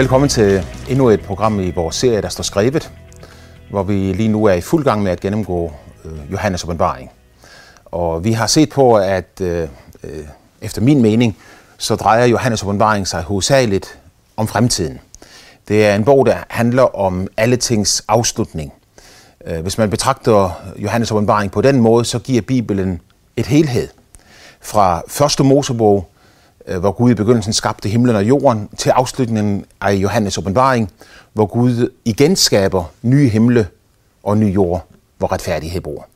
Velkommen til endnu et program i vores serie, der står skrevet, hvor vi lige nu er i fuld gang med at gennemgå øh, Johannes åbenbaring. Og vi har set på, at øh, øh, efter min mening, så drejer Johannes åbenbaring sig hovedsageligt om fremtiden. Det er en bog, der handler om alle tings afslutning. Øh, hvis man betragter Johannes åbenbaring på den måde, så giver Bibelen et helhed. Fra første Mosebog Øh, hvor Gud i begyndelsen skabte himlen og jorden, til afslutningen af Johannes åbenbaring, hvor Gud igen skaber nye himle og ny jord, hvor retfærdighed bor.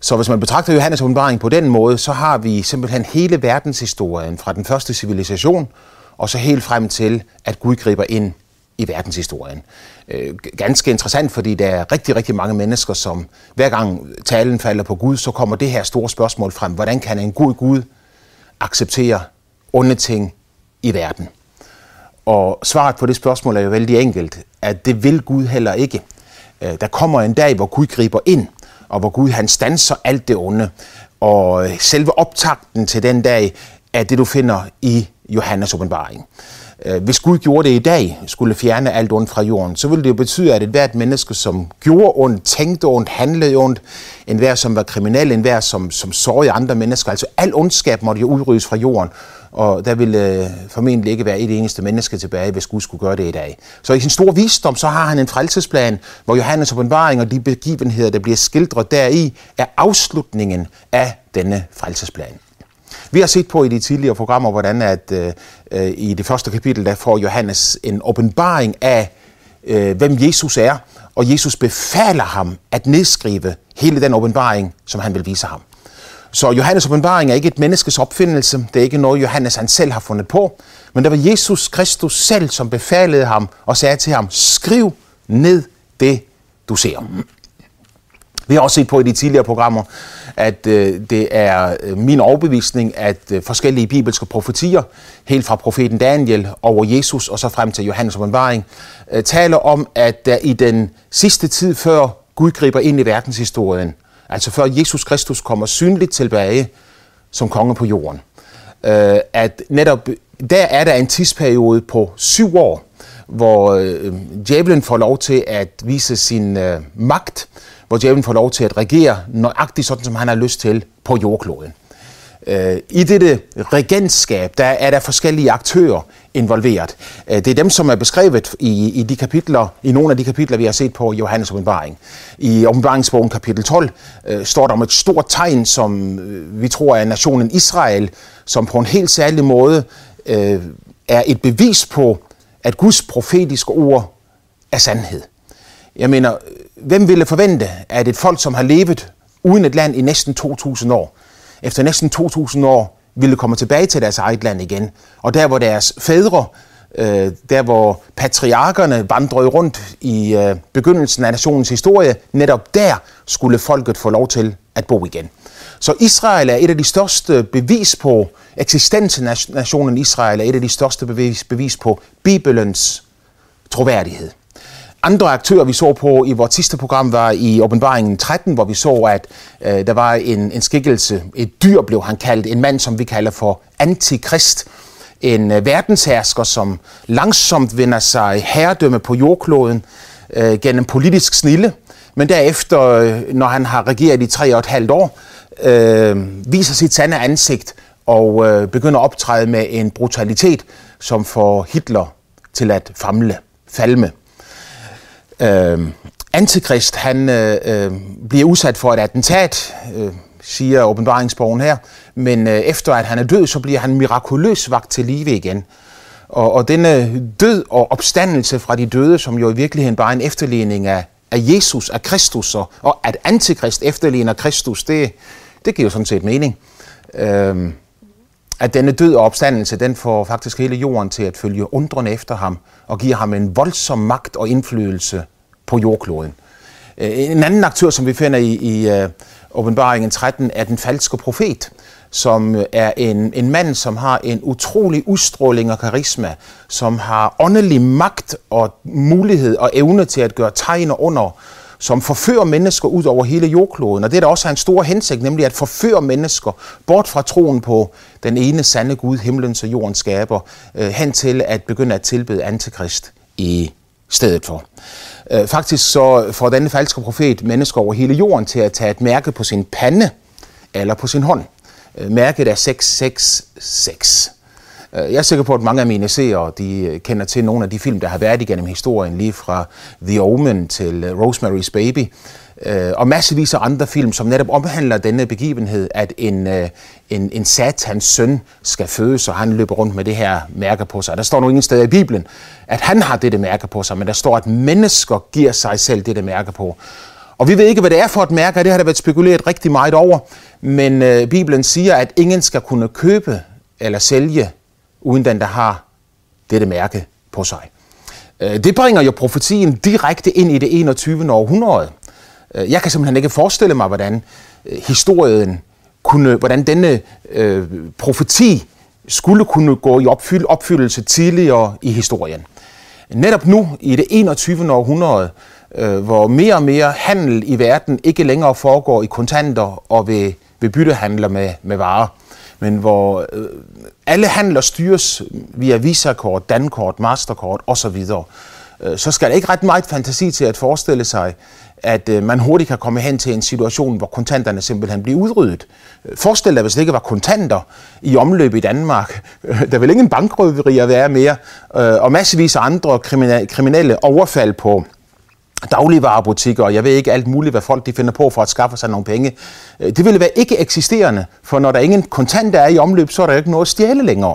Så hvis man betragter Johannes åbenbaring på den måde, så har vi simpelthen hele verdenshistorien fra den første civilisation, og så helt frem til, at Gud griber ind i verdenshistorien. Øh, ganske interessant, fordi der er rigtig, rigtig mange mennesker, som hver gang talen falder på Gud, så kommer det her store spørgsmål frem. Hvordan kan en god Gud acceptere onde ting i verden? Og svaret på det spørgsmål er jo vældig enkelt, at det vil Gud heller ikke. Øh, der kommer en dag, hvor Gud griber ind, og hvor Gud han stanser alt det onde. Og selve optakten til den dag er det, du finder i Johannes åbenbaring. Øh, hvis Gud gjorde det i dag, skulle fjerne alt ondt fra jorden, så ville det jo betyde, at et hvert menneske, som gjorde ondt, tænkte ondt, handlede ondt, enhver som var kriminel, enhver som, som sårede andre mennesker, altså al ondskab måtte jo udryddes fra jorden, og der ville øh, formentlig ikke være et eneste menneske tilbage, hvis Gud skulle gøre det i dag. Så i sin store visdom, så har han en frelsesplan, hvor Johannes åbenbaring og de begivenheder, der bliver skildret deri, er afslutningen af denne frelsesplan. Vi har set på i de tidligere programmer, hvordan at øh, øh, i det første kapitel, der får Johannes en åbenbaring af, øh, hvem Jesus er, og Jesus befaler ham at nedskrive hele den åbenbaring, som han vil vise ham. Så Johannes åbenbaring er ikke et menneskes opfindelse. Det er ikke noget, Johannes han selv har fundet på. Men det var Jesus Kristus selv, som befalede ham og sagde til ham, skriv ned det, du ser. Vi har også set på i de tidligere programmer, at øh, det er øh, min overbevisning, at øh, forskellige bibelske profetier, helt fra profeten Daniel over Jesus og så frem til Johannes åbenbaring, øh, taler om, at der i den sidste tid før Gud griber ind i verdenshistorien, altså før Jesus Kristus kommer synligt tilbage som konge på jorden, øh, at netop der er der en tidsperiode på syv år, hvor øh, djævlen får lov til at vise sin øh, magt, hvor djævlen får lov til at regere nøjagtigt sådan, som han har lyst til på jordkloden. Øh, I dette regentskab, der er der forskellige aktører involveret. Øh, det er dem, som er beskrevet i, i de kapitler, i nogle af de kapitler, vi har set på Johannes åbenbaring. I åbenbaringsbogen kapitel 12 øh, står der om et stort tegn, som øh, vi tror er nationen Israel, som på en helt særlig måde øh, er et bevis på, at Guds profetiske ord er sandhed. Jeg mener, hvem ville forvente, at et folk, som har levet uden et land i næsten 2.000 år, efter næsten 2.000 år, ville komme tilbage til deres eget land igen. Og der, hvor deres fædre, øh, der hvor patriarkerne vandrede rundt i øh, begyndelsen af nationens historie, netop der skulle folket få lov til at bo igen. Så Israel er et af de største bevis på, eksistensen af nationen Israel er et af de største bevis, bevis på Bibelens troværdighed. Andre aktører, vi så på i vores sidste program, var i åbenbaringen 13, hvor vi så, at øh, der var en, en skikkelse, et dyr blev han kaldt, en mand, som vi kalder for antikrist. En øh, verdenshersker, som langsomt vinder sig herredømme på jordkloden øh, gennem politisk snille, men derefter, øh, når han har regeret i tre og et halvt år, øh, viser sit sande ansigt og øh, begynder at optræde med en brutalitet, som får Hitler til at famle, falme. Øh, Antikrist, han øh, øh, bliver udsat for et attentat, øh, siger åbenbaringsbogen her, men øh, efter at han er død, så bliver han mirakuløst vagt til live igen. Og, og denne øh, død og opstandelse fra de døde, som jo i virkeligheden bare er en efterligning af, af Jesus, af Kristus, og, og at antikrist efterligner Kristus, det, det giver jo sådan set mening. Øh, at denne død og opstandelse, den får faktisk hele jorden til at følge undrende efter ham, og giver ham en voldsom magt og indflydelse på jordkloden. Øh, en anden aktør, som vi finder i, i øh, åbenbaringen 13, er den falske profet, som øh, er en, en mand, som har en utrolig udstråling og karisma, som har åndelig magt og mulighed og evne til at gøre tegn og under som forfører mennesker ud over hele jordkloden. Og det er der også en stor hensigt, nemlig at forføre mennesker bort fra troen på den ene sande Gud, himlens og jordens skaber, øh, hen til at begynde at tilbede antikrist i stedet for. Øh, faktisk så får denne falske profet mennesker over hele jorden til at tage et mærke på sin pande eller på sin hånd. Øh, mærket er 666. Øh, jeg er sikker på, at mange af mine seere de øh, kender til nogle af de film, der har været igennem historien, lige fra The Omen til øh, Rosemary's Baby, og massevis af andre film, som netop omhandler denne begivenhed, at en, en, en satans søn skal fødes, og han løber rundt med det her mærke på sig. Der står nu ingen steder i Bibelen, at han har dette mærke på sig, men der står, at mennesker giver sig selv dette mærke på. Og vi ved ikke, hvad det er for et mærke, det har der været spekuleret rigtig meget over, men øh, Bibelen siger, at ingen skal kunne købe eller sælge, uden den, der har dette mærke på sig. Øh, det bringer jo profetien direkte ind i det 21. århundrede. Øh, jeg kan simpelthen ikke forestille mig, hvordan øh, historien kunne, hvordan denne øh, profeti skulle kunne gå i opfyld, opfyldelse tidligere i historien. Netop nu, i det 21. århundrede, øh, hvor mere og mere handel i verden ikke længere foregår i kontanter og ved, ved byttehandler med, med varer, men hvor øh, alle handler styres via Visa-kort, Dankort, Masterkort osv., øh, så skal der ikke ret meget fantasi til at forestille sig, at øh, man hurtigt kan komme hen til en situation, hvor kontanterne simpelthen bliver udryddet. Øh, forestil dig, hvis det ikke var kontanter i omløb i Danmark. Øh, der vil ingen bankrøverier være mere, øh, og massevis af andre kriminelle overfald på dagligvarerbutikker, og jeg ved ikke alt muligt, hvad folk de finder på for at skaffe sig nogle penge. Øh, det ville være ikke eksisterende, for når der ingen kontanter er i omløb, så er der ikke noget at stjæle længere.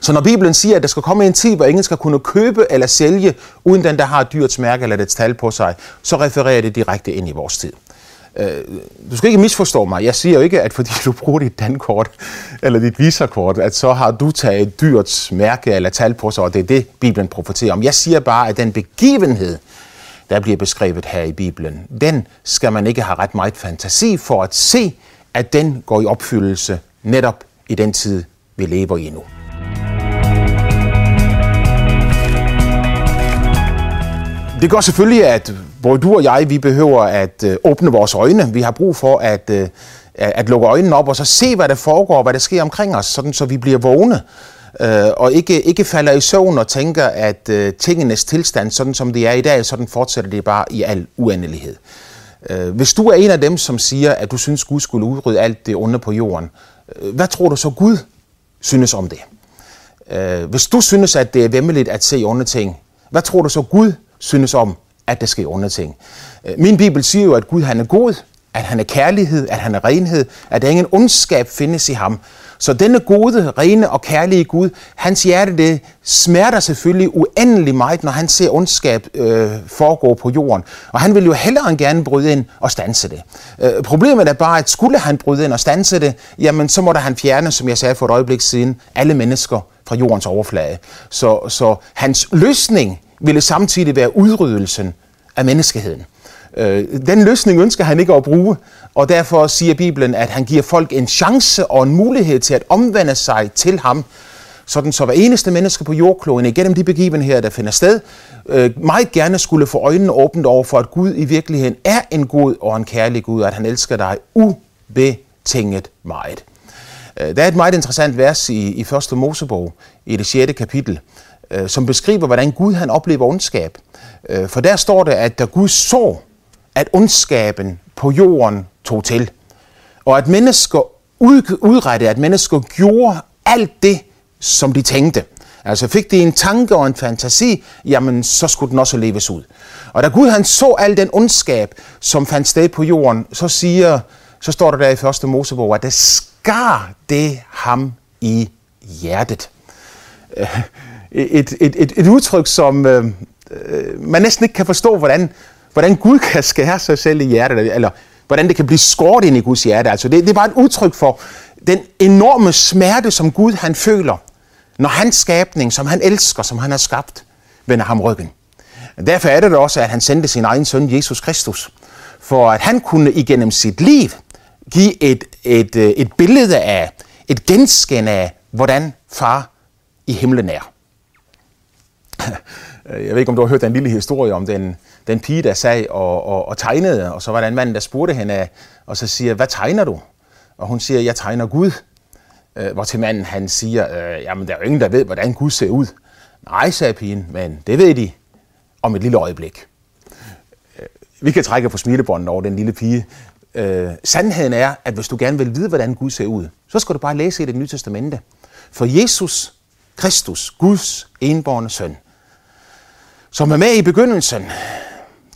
Så når Bibelen siger, at der skal komme en tid, hvor ingen skal kunne købe eller sælge, uden den, der har dyrets mærke eller dets tal på sig, så refererer det direkte ind i vores tid. Øh, du skal ikke misforstå mig. Jeg siger jo ikke, at fordi du bruger dit dankort eller dit visakort, at så har du taget dyrets mærke eller tal på sig, og det er det, Bibelen profeterer om. Jeg siger bare, at den begivenhed, der bliver beskrevet her i Bibelen, den skal man ikke have ret meget fantasi for at se, at den går i opfyldelse netop i den tid, vi lever i nu. Det gør selvfølgelig, at både du og jeg, vi behøver at øh, åbne vores øjne. Vi har brug for øh, at, at lukke øjnene op og så se, hvad der foregår, hvad der sker omkring os, sådan så vi bliver vågne. Øh, og ikke, ikke falder i søvn og tænker, at øh, tingenes tilstand, sådan som det er i dag, sådan fortsætter det bare i al uendelighed. Øh, hvis du er en af dem, som siger, at du synes, Gud skulle udrydde alt det onde på jorden, øh, hvad tror du så Gud synes om det? Øh, hvis du synes, at det er vemmeligt at se onde ting, hvad tror du så Gud synes om, at der sker onde ting. Øh, min bibel siger jo, at Gud han er god, at han er kærlighed, at han er renhed, at der ingen ondskab findes i ham. Så denne gode, rene og kærlige Gud, hans hjerte det smerter selvfølgelig uendelig meget, når han ser ondskab øh, foregå på jorden. Og han vil jo hellere end gerne bryde ind og stanse det. Øh, problemet er bare, at skulle han bryde ind og stanse det, jamen så må der han fjerne, som jeg sagde for et øjeblik siden, alle mennesker fra jordens overflade. Så, så hans løsning ville samtidig være udryddelsen af menneskeheden. Øh, den løsning ønsker han ikke at bruge, og derfor siger Bibelen, at han giver folk en chance og en mulighed til at omvende sig til ham, sådan så hver eneste menneske på jordkloden igennem de begivenheder, der finder sted, øh, meget gerne skulle få øjnene åbent over for, at Gud i virkeligheden er en god og en kærlig Gud, og at han elsker dig ubetinget meget. Øh, der er et meget interessant vers i, i 1. Mosebog, i det 6. kapitel, som beskriver, hvordan Gud han oplever ondskab. For der står det, at da Gud så, at ondskaben på jorden tog til, og at mennesker udrettede, at mennesker gjorde alt det, som de tænkte. Altså fik de en tanke og en fantasi, jamen så skulle den også leves ud. Og da Gud han så al den ondskab, som fandt sted på jorden, så siger, så står der der i første Mosebog, at det skar det ham i hjertet et, et, et, et udtryk, som øh, øh man næsten ikke kan forstå, hvordan, hvordan Gud kan skære sig selv i hjertet, eller hvordan det kan blive skåret ind i Guds hjerte. Altså det, det er bare et udtryk for den enorme smerte, som Gud han føler, når hans skabning, som han elsker, som han har skabt, vender ham ryggen. Derfor er det også, at han sendte sin egen søn, Jesus Kristus, for at han kunne igennem sit liv give et, et, øh, et billede af, et genskin af, hvordan far i himlen er. Jeg ved ikke, om du har hørt den lille historie om den, den pige, der sag og, og, og tegnede, og så var der en mand, der spurgte hende, og så siger, hvad tegner du? Og hun siger, jeg tegner Gud. Øh, hvor til manden han siger, øh, jamen der er jo ingen, der ved, hvordan Gud ser ud. Nej, sagde pigen, men det ved de om et lille øjeblik. Øh, vi kan trække på smilebåndet over den lille pige. Øh, sandheden er, at hvis du gerne vil vide, hvordan Gud ser ud, så skal du bare læse i det nye testamente. For Jesus Kristus, Guds enborne søn, som er med i begyndelsen,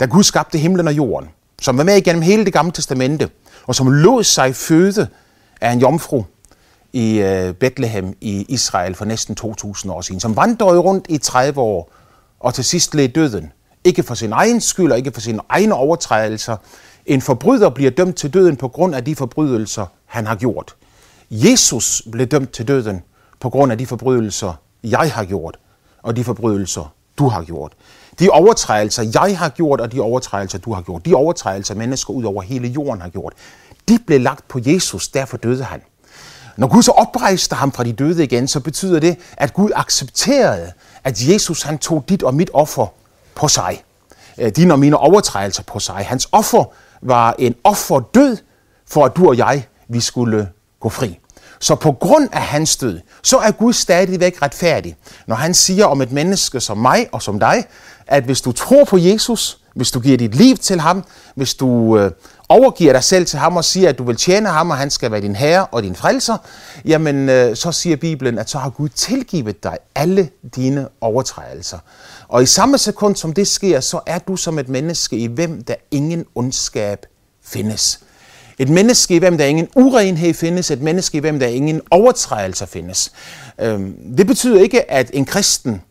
da Gud skabte himlen og jorden, som var med igennem hele det gamle testamente, og som lod sig føde af en jomfru i øh, Bethlehem i Israel for næsten 2.000 år siden, som vandrede rundt i 30 år, og til sidst led døden. Ikke for sin egen skyld og ikke for sine egne overtrædelser. En forbryder bliver dømt til døden på grund af de forbrydelser, han har gjort. Jesus blev dømt til døden på grund af de forbrydelser, jeg har gjort, og de forbrydelser, du har gjort. De overtrædelser, jeg har gjort, og de overtrædelser, du har gjort, de overtrædelser, mennesker ud over hele jorden har gjort, de blev lagt på Jesus, derfor døde han. Når Gud så oprejste ham fra de døde igen, så betyder det, at Gud accepterede, at Jesus han tog dit og mit offer på sig. Øh, dine og mine overtrædelser på sig. Hans offer var en offer død, for at du og jeg, vi skulle gå fri. Så på grund af hans død, så er Gud stadigvæk retfærdig, når han siger om et menneske som mig og som dig, at hvis du tror på Jesus, hvis du giver dit liv til ham, hvis du øh, overgiver dig selv til ham og siger, at du vil tjene ham, og han skal være din herre og din frelser, jamen øh, så siger Bibelen, at så har Gud tilgivet dig alle dine overtrædelser. Og i samme sekund som det sker, så er du som et menneske, i hvem der ingen ondskab findes. Et menneske, i hvem der ingen urenhed findes, et menneske, i hvem der ingen overtrædelser findes. Øhm, det betyder ikke, at en kristen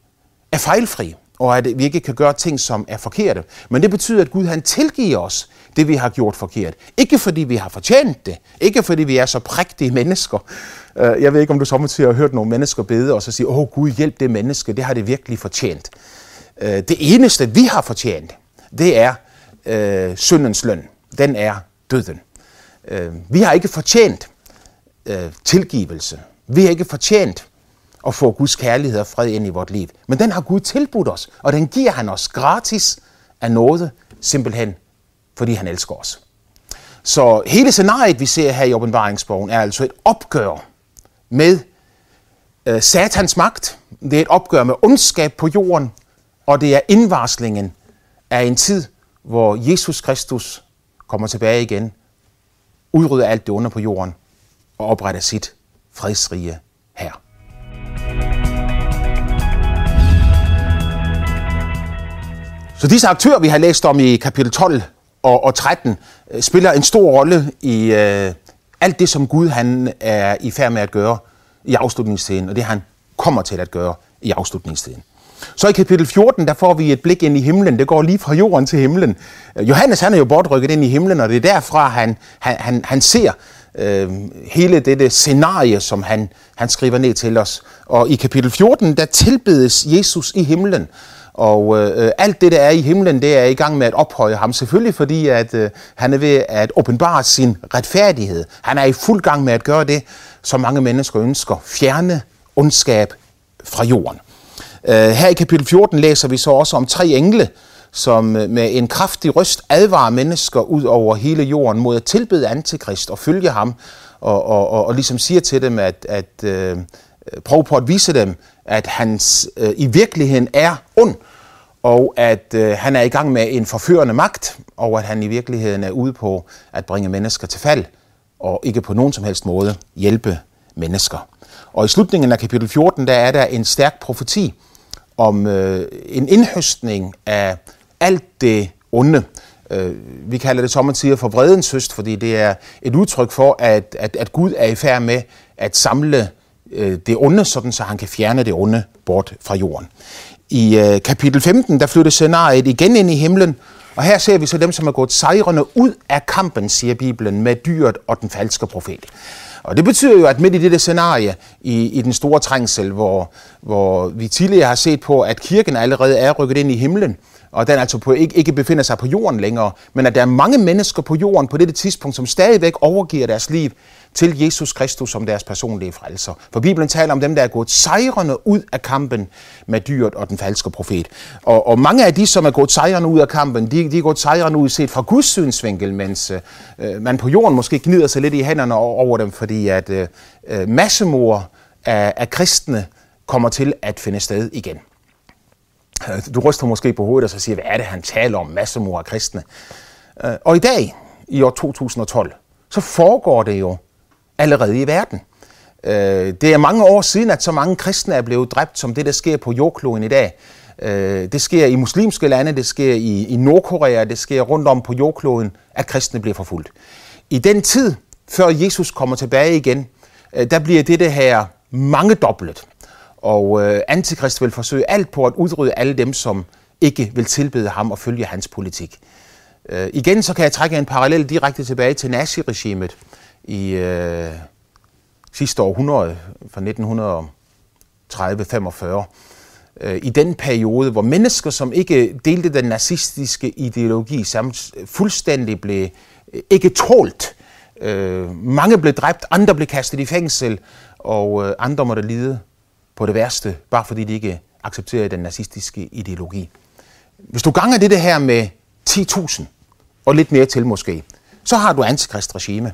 er fejlfri, og at vi ikke kan gøre ting, som er forkerte. Men det betyder, at Gud han tilgiver os det, vi har gjort forkert. Ikke fordi vi har fortjent det. Ikke fordi vi er så prægtige mennesker. Øh, jeg ved ikke, om du samtidig har hørt nogle mennesker bede og så sige, åh Gud, hjælp det menneske, det har det virkelig fortjent. Øh, det eneste, vi har fortjent, det er øh, syndens løn. Den er døden. Øh, vi har ikke fortjent øh, tilgivelse. Vi har ikke fortjent at få Guds kærlighed og fred ind i vores liv. Men den har Gud tilbudt os, og den giver han os gratis af noget, simpelthen fordi han elsker os. Så hele scenariet, vi ser her i åbenbaringsbogen, er altså et opgør med øh, satans magt. Det er et opgør med ondskab på jorden, og det er indvarslingen af en tid, hvor Jesus Kristus kommer tilbage igen, udrydder alt det onde på jorden og opretter sit fredsrige Så disse aktører, vi har læst om i kapitel 12 og, og 13, øh, spiller en stor rolle i øh, alt det, som Gud han er i færd med at gøre i afslutningstiden, og det han kommer til at gøre i afslutningstiden. Så i kapitel 14, der får vi et blik ind i himlen. Det går lige fra jorden til himlen. Øh, Johannes han er jo bortrykket ind i himlen, og det er derfra, han, han, han, han ser øh, hele dette scenarie, som han, han skriver ned til os. Og i kapitel 14, der tilbedes Jesus i himlen. Og øh, alt det, der er i himlen, det er i gang med at ophøje ham. Selvfølgelig fordi, at øh, han er ved at åbenbare sin retfærdighed. Han er i fuld gang med at gøre det, som mange mennesker ønsker. Fjerne ondskab fra jorden. Øh, her i kapitel 14 læser vi så også om tre engle, som øh, med en kraftig røst advarer mennesker ud over hele jorden mod at tilbede antikrist og følge ham, og, og, og, og ligesom siger til dem, at, at øh, Øh, prøve på at vise dem, at han øh, i virkeligheden er ond, og at øh, han er i gang med en forførende magt, og at han i virkeligheden er ude på at bringe mennesker til fald, og ikke på nogen som helst måde hjælpe mennesker. Og i slutningen af kapitel 14, der er der en stærk profeti om øh, en indhøstning af alt det onde. Øh, vi kalder det samtidig for vredens høst, fordi det er et udtryk for, at, at, at Gud er i færd med at samle øh, det onde, sådan så han kan fjerne det onde bort fra jorden. I øh, kapitel 15, der flytter scenariet igen ind i himlen, og her ser vi så dem, som er gået sejrende ud af kampen, siger Bibelen, med dyret og den falske profet. Og det betyder jo, at midt i dette scenarie, i, i den store trængsel, hvor, hvor vi tidligere har set på, at kirken allerede er rykket ind i himlen, og den altså på, ikke, ikke befinder sig på jorden længere, men at der er mange mennesker på jorden på dette tidspunkt, som stadigvæk overgiver deres liv til Jesus Kristus som deres personlige frelser. For Bibelen taler om dem, der er gået sejrende ud af kampen med dyret og den falske profet. Og, og mange af de, som er gået sejrende ud af kampen, de, de er gået sejrende ud set fra Guds synsvinkel, mens øh, øh man på jorden måske gnider sig lidt i hænderne over dem, fordi at øh, øh massemor af, af kristne kommer til at finde sted igen. Du ryster måske på hovedet og så siger, hvad er det, han taler om, massemor af kristne? Øh, og i dag, i år 2012, så foregår det jo allerede i verden. Øh, det er mange år siden, at så mange kristne er blevet dræbt, som det, der sker på jordkloden i dag. Øh, det sker i muslimske lande, det sker i, i Nordkorea, det sker rundt om på jordkloden, at kristne bliver forfulgt. I den tid, før Jesus kommer tilbage igen, øh, der bliver det her mange dobbelt. Og øh, Antikrist vil forsøge alt på at udrydde alle dem, som ikke vil tilbede ham og følge hans politik. Øh, igen så kan jeg trække en parallel direkte tilbage til naziregimet i øh, sidste århundrede, fra 1930-45. Øh, I den periode, hvor mennesker, som ikke delte den nazistiske ideologi, samt fuldstændig blev øh, ikke tålt. Øh, mange blev dræbt, andre blev kastet i fængsel, og øh, andre måtte lide på det værste, bare fordi de ikke accepterede den nazistiske ideologi. Hvis du ganger det her med 10.000, og lidt mere til måske, så har du antikristregime.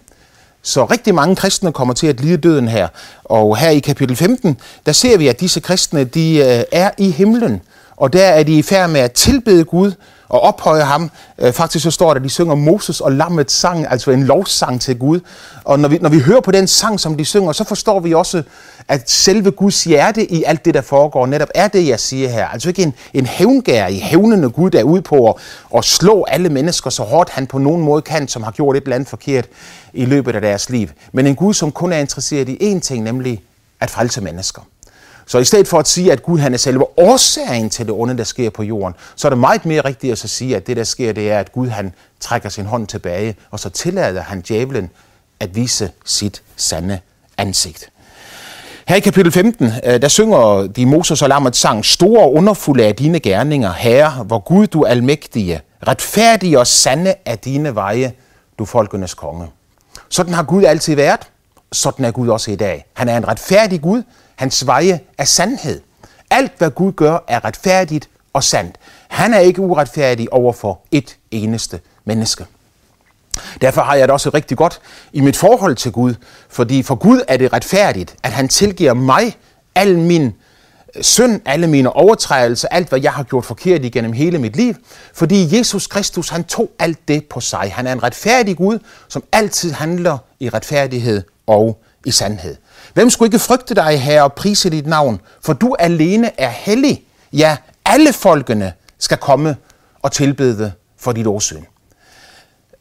Så rigtig mange kristne kommer til at lide døden her. Og her i kapitel 15, der ser vi, at disse kristne, de øh, er i himlen. Og der er de i færd med at tilbede Gud og ophøje ham. Øh, faktisk så står der, at de synger Moses og Lammets sang, altså en lovsang til Gud. Og når vi, når vi hører på den sang, som de synger, så forstår vi også, at selve Guds hjerte i alt det, der foregår, netop er det, jeg siger her. Altså ikke en, en hævngær i hævnende Gud, der er ude på at, at slå alle mennesker så hårdt, han på nogen måde kan, som har gjort et eller andet forkert i løbet af deres liv. Men en Gud, som kun er interesseret i én ting, nemlig at frelse mennesker. Så i stedet for at sige, at Gud han er selve årsagen til det onde, der sker på jorden, så er det meget mere rigtigt at så sige, at det, der sker, det er, at Gud han trækker sin hånd tilbage, og så tillader han djævlen at vise sit sande ansigt. Her i kapitel 15, øh, der synger de Moses og Lammet sang, Store og underfulde af dine gerninger, Herre, hvor Gud du almægtige, retfærdige og sande er dine veje, du folkenes konge. Sådan har Gud altid været, sådan er Gud også i dag. Han er en retfærdig Gud, hans veje er sandhed. Alt, hvad Gud gør, er retfærdigt og sandt. Han er ikke uretfærdig over for et eneste menneske. Derfor har jeg det også rigtig godt i mit forhold til Gud, fordi for Gud er det retfærdigt, at han tilgiver mig al min øh, synd, alle mine overtrædelser, alt hvad jeg har gjort forkert igennem hele mit liv, fordi Jesus Kristus, han tog alt det på sig. Han er en retfærdig Gud, som altid handler i retfærdighed og i sandhed. Hvem skulle ikke frygte dig, Herre, og prise dit navn? For du alene er hellig. Ja, alle folkene skal komme og tilbede for dit åsyn.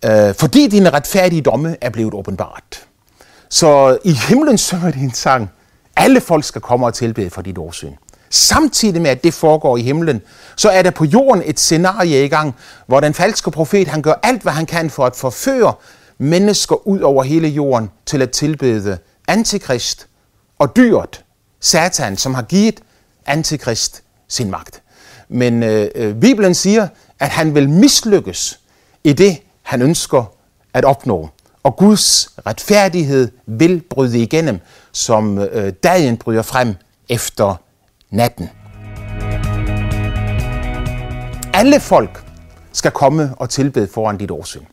Øh, fordi dine retfærdige domme er blevet åbenbart. Så i himlen synger de en sang. Alle folk skal komme og tilbede for dit åsyn. Samtidig med, at det foregår i himlen, så er der på jorden et scenarie i gang, hvor den falske profet han gør alt, hvad han kan for at forføre mennesker ud over hele jorden til at tilbede antikrist og dyret, Satan, som har givet antikrist sin magt. Men øh, øh, Bibelen siger, at han vil mislykkes i det, han ønsker at opnå. Og Guds retfærdighed vil bryde igennem, som øh, dagen bryder frem efter natten. Alle folk skal komme og tilbede foran dit årsyn.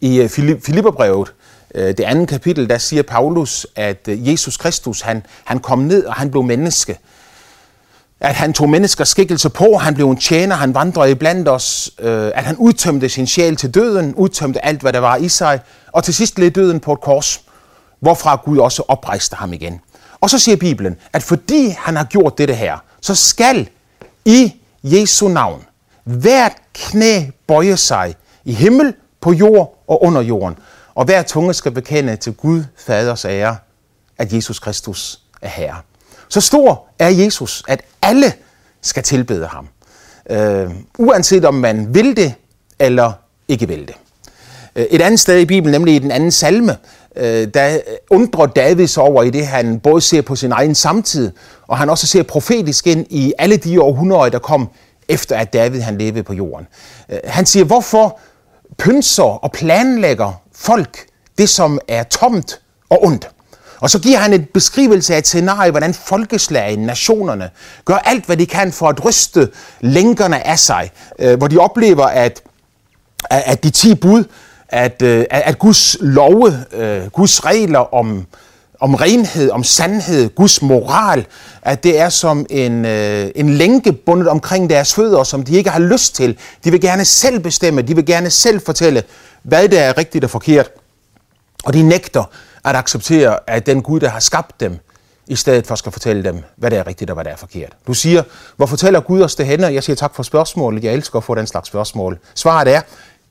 I øh, Filipperbrevet, øh, Øh, det andet kapitel, der siger Paulus, at øh, Jesus Kristus, han, han kom ned, og han blev menneske. At han tog menneskers skikkelse på, han blev en tjener, han vandrede iblandt os, øh, at han udtømte sin sjæl til døden, udtømte alt, hvad der var i sig, og til sidst led døden på et kors, hvorfra Gud også oprejste ham igen. Og så siger Bibelen, at fordi han har gjort dette her, så skal i Jesu navn hvert knæ bøje sig i himmel, på jord og under jorden. Og hver tunge skal bekende til Gud, Faders ære, at Jesus Kristus er Herre. Så stor er Jesus, at alle skal tilbede ham. Øh, uanset om man vil det eller ikke vil det. Øh, et andet sted i Bibelen, nemlig i den anden salme, øh, der undrer David sig over i det, han både ser på sin egen samtid, og han også ser profetisk ind i alle de århundreder, der kom efter at David han levede på jorden. Øh, han siger, hvorfor pynser og planlægger folk det, som er tomt og ondt? Og så giver han en beskrivelse af et scenarie, hvordan folkeslagene, nationerne, gør alt, hvad de kan for at ryste lænkerne af sig, øh, hvor de oplever, at, at de ti bud, at, øh, at Guds love, øh, Guds regler om, om renhed, om sandhed, Guds moral, at det er som en, øh, en lænke bundet omkring deres fødder, som de ikke har lyst til. De vil gerne selv bestemme, de vil gerne selv fortælle, hvad der er rigtigt og forkert. Og de nægter at acceptere, at den Gud, der har skabt dem, i stedet for skal fortælle dem, hvad der er rigtigt og hvad der er forkert. Du siger, hvor fortæller Gud os det henne? Jeg siger tak for spørgsmålet. Jeg elsker at få den slags spørgsmål. Svaret er,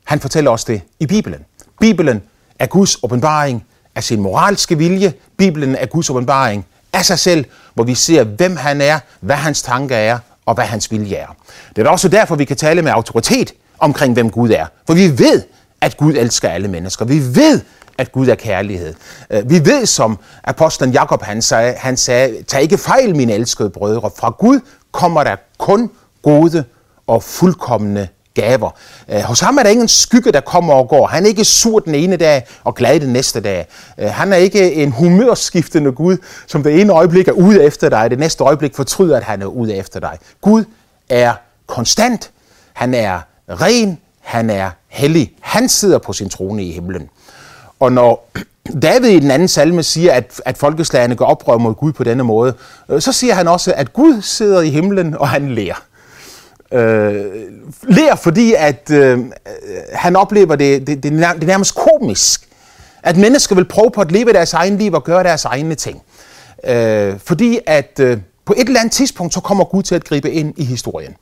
han fortæller os det i Bibelen. Bibelen er Guds åbenbaring af sin moralske vilje. Bibelen er Guds åbenbaring af sig selv, hvor vi ser, hvem han er, hvad hans tanker er, og hvad hans vilje er. Det er også derfor, vi kan tale med autoritet omkring, hvem Gud er. For vi ved, at Gud elsker alle mennesker. Vi ved, at Gud er kærlighed. Øh, vi ved, som apostlen Jakob han sagde, han sagde, tag ikke fejl, mine elskede brødre. Fra Gud kommer der kun gode og fuldkommende gaver. Øh, hos ham er der ingen skygge, der kommer og går. Han er ikke sur den ene dag og glad den næste dag. Øh, han er ikke en humørskiftende Gud, som det ene øjeblik er ude efter dig, det næste øjeblik fortryder, at han er ude efter dig. Gud er konstant. Han er ren. Han er hellig. Han sidder på sin trone i himlen. Og når David i den anden salme siger, at, at folkeslagene går oprør mod Gud på denne måde, øh, så siger han også, at Gud sidder i himlen, og han lærer. Øh, lærer, fordi at øh, han oplever det, det, det, det nærmest komisk, at mennesker vil prøve på at leve deres egen liv og gøre deres egne ting. Øh, fordi at øh, på et eller andet tidspunkt, så kommer Gud til at gribe ind i historien.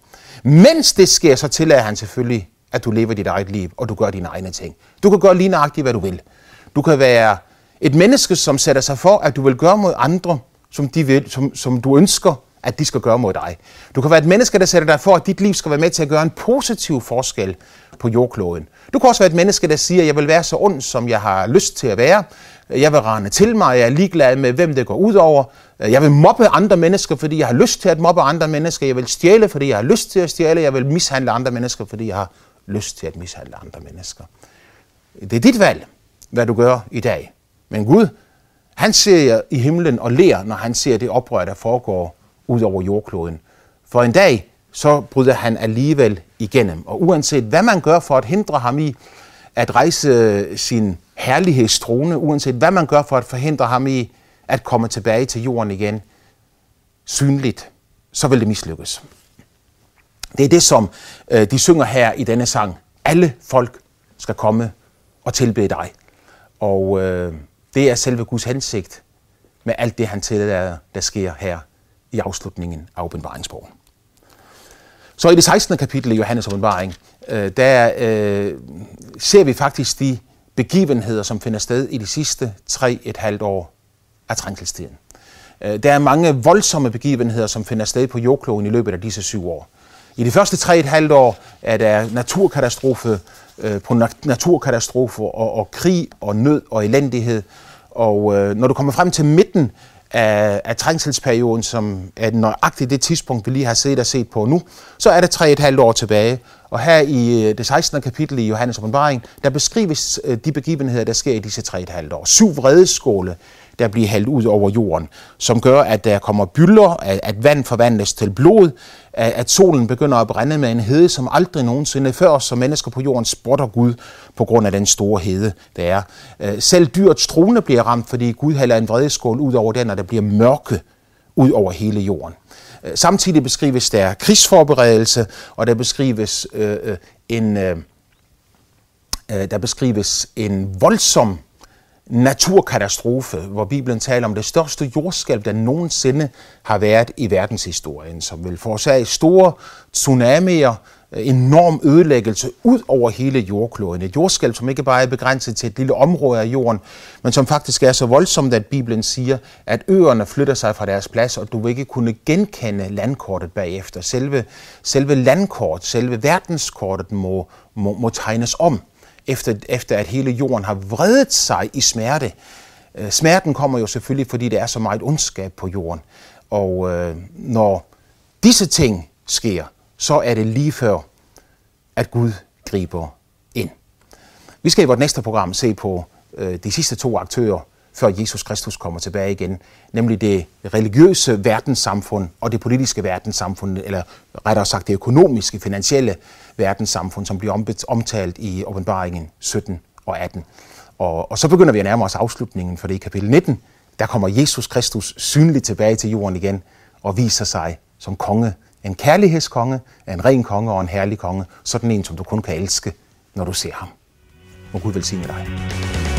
Mens det sker, så tillader han selvfølgelig, at du lever dit eget liv, og du gør dine egne ting. Du kan gøre lige nøjagtigt, hvad du vil. Du kan være et menneske, som sætter sig for, at du vil gøre mod andre, som, de vil, som, som du ønsker, at de skal gøre mod dig. Du kan være et menneske, der sætter dig for, at dit liv skal være med til at gøre en positiv forskel på jordkloden. Du kan også være et menneske, der siger, at jeg vil være så ond, som jeg har lyst til at være. Jeg vil rende til mig, jeg er ligeglad med, hvem det går ud over. Jeg vil mobbe andre mennesker, fordi jeg har lyst til at mobbe andre mennesker. Jeg vil stjæle, fordi jeg har lyst til at stjæle. Jeg vil mishandle andre mennesker, fordi jeg har lyst til at mishandle andre mennesker. Det er dit valg hvad du gør i dag. Men Gud, han ser i himlen og ler, når han ser det oprør, der foregår ud over jordkloden. For en dag, så bryder han alligevel igennem. Og uanset hvad man gør for at hindre ham i at rejse sin herlighedstrone, uanset hvad man gør for at forhindre ham i at komme tilbage til jorden igen, synligt, så vil det mislykkes. Det er det, som øh, de synger her i denne sang. Alle folk skal komme og tilbede dig. Og øh, det er selve Guds hensigt med alt det, han tillader, der sker her i afslutningen af åbenbaringsbogen. Så i det 16. kapitel i Johannes åbenbaring, øh, der øh, ser vi faktisk de begivenheder, som finder sted i de sidste tre et halvt år af trængselstiden. Øh, der er mange voldsomme begivenheder, som finder sted på jordkloden i løbet af disse syv år. I de første tre et halvt år er der naturkatastrofe øh, på naturkatastrofer og, og krig og nød og elendighed. Og øh, når du kommer frem til midten af, af trængselsperioden, som er nøjagtigt det tidspunkt, vi lige har set og set på nu, så er det tre et halvt år tilbage. Og her i øh, det 16. kapitel i Johannes åbenbaring, der beskrives øh, de begivenheder, der sker i disse tre et halvt år. Syv vredeskåle, der bliver hældt ud over jorden, som gør, at der kommer bylder, at, at vand forvandles til blod, at, at solen begynder at brænde med en hede, som aldrig nogensinde før, så mennesker på jorden spotter Gud på grund af den store hede, der er. Øh, selv dyrets trone bliver ramt, fordi Gud hælder en vredeskål ud over den, og der bliver mørke ud over hele jorden. Øh, samtidig beskrives der krigsforberedelse, og der beskrives øh, øh en øh, der beskrives en voldsom naturkatastrofe, hvor Bibelen taler om det største jordskælv, der nogensinde har været i verdenshistorien, som vil forårsage store tsunamier, enorm ødelæggelse ud over hele jordkloden. Et jordskælv, som ikke bare er begrænset til et lille område af jorden, men som faktisk er så voldsomt, at Bibelen siger, at øerne flytter sig fra deres plads, og du vil ikke kunne genkende landkortet bagefter. Selve, selve landkort, selve verdenskortet må, må, må tegnes om efter, efter at hele jorden har vredet sig i smerte. Øh, smerten kommer jo selvfølgelig, fordi der er så meget ondskab på jorden. Og øh, når disse ting sker, så er det lige før, at Gud griber ind. Vi skal i vores næste program se på øh, de sidste to aktører, før Jesus Kristus kommer tilbage igen, nemlig det religiøse verdenssamfund og det politiske verdenssamfund, eller rettere sagt det økonomiske, finansielle verdenssamfund, som bliver omtalt i åbenbaringen 17 og 18. Og, og så begynder vi at nærme os afslutningen, for det i kapitel 19, der kommer Jesus Kristus synligt tilbage til jorden igen og viser sig som konge. En kærlighedskonge, en ren konge og en herlig konge. Sådan en, som du kun kan elske, når du ser ham. Må Gud velsigne dig.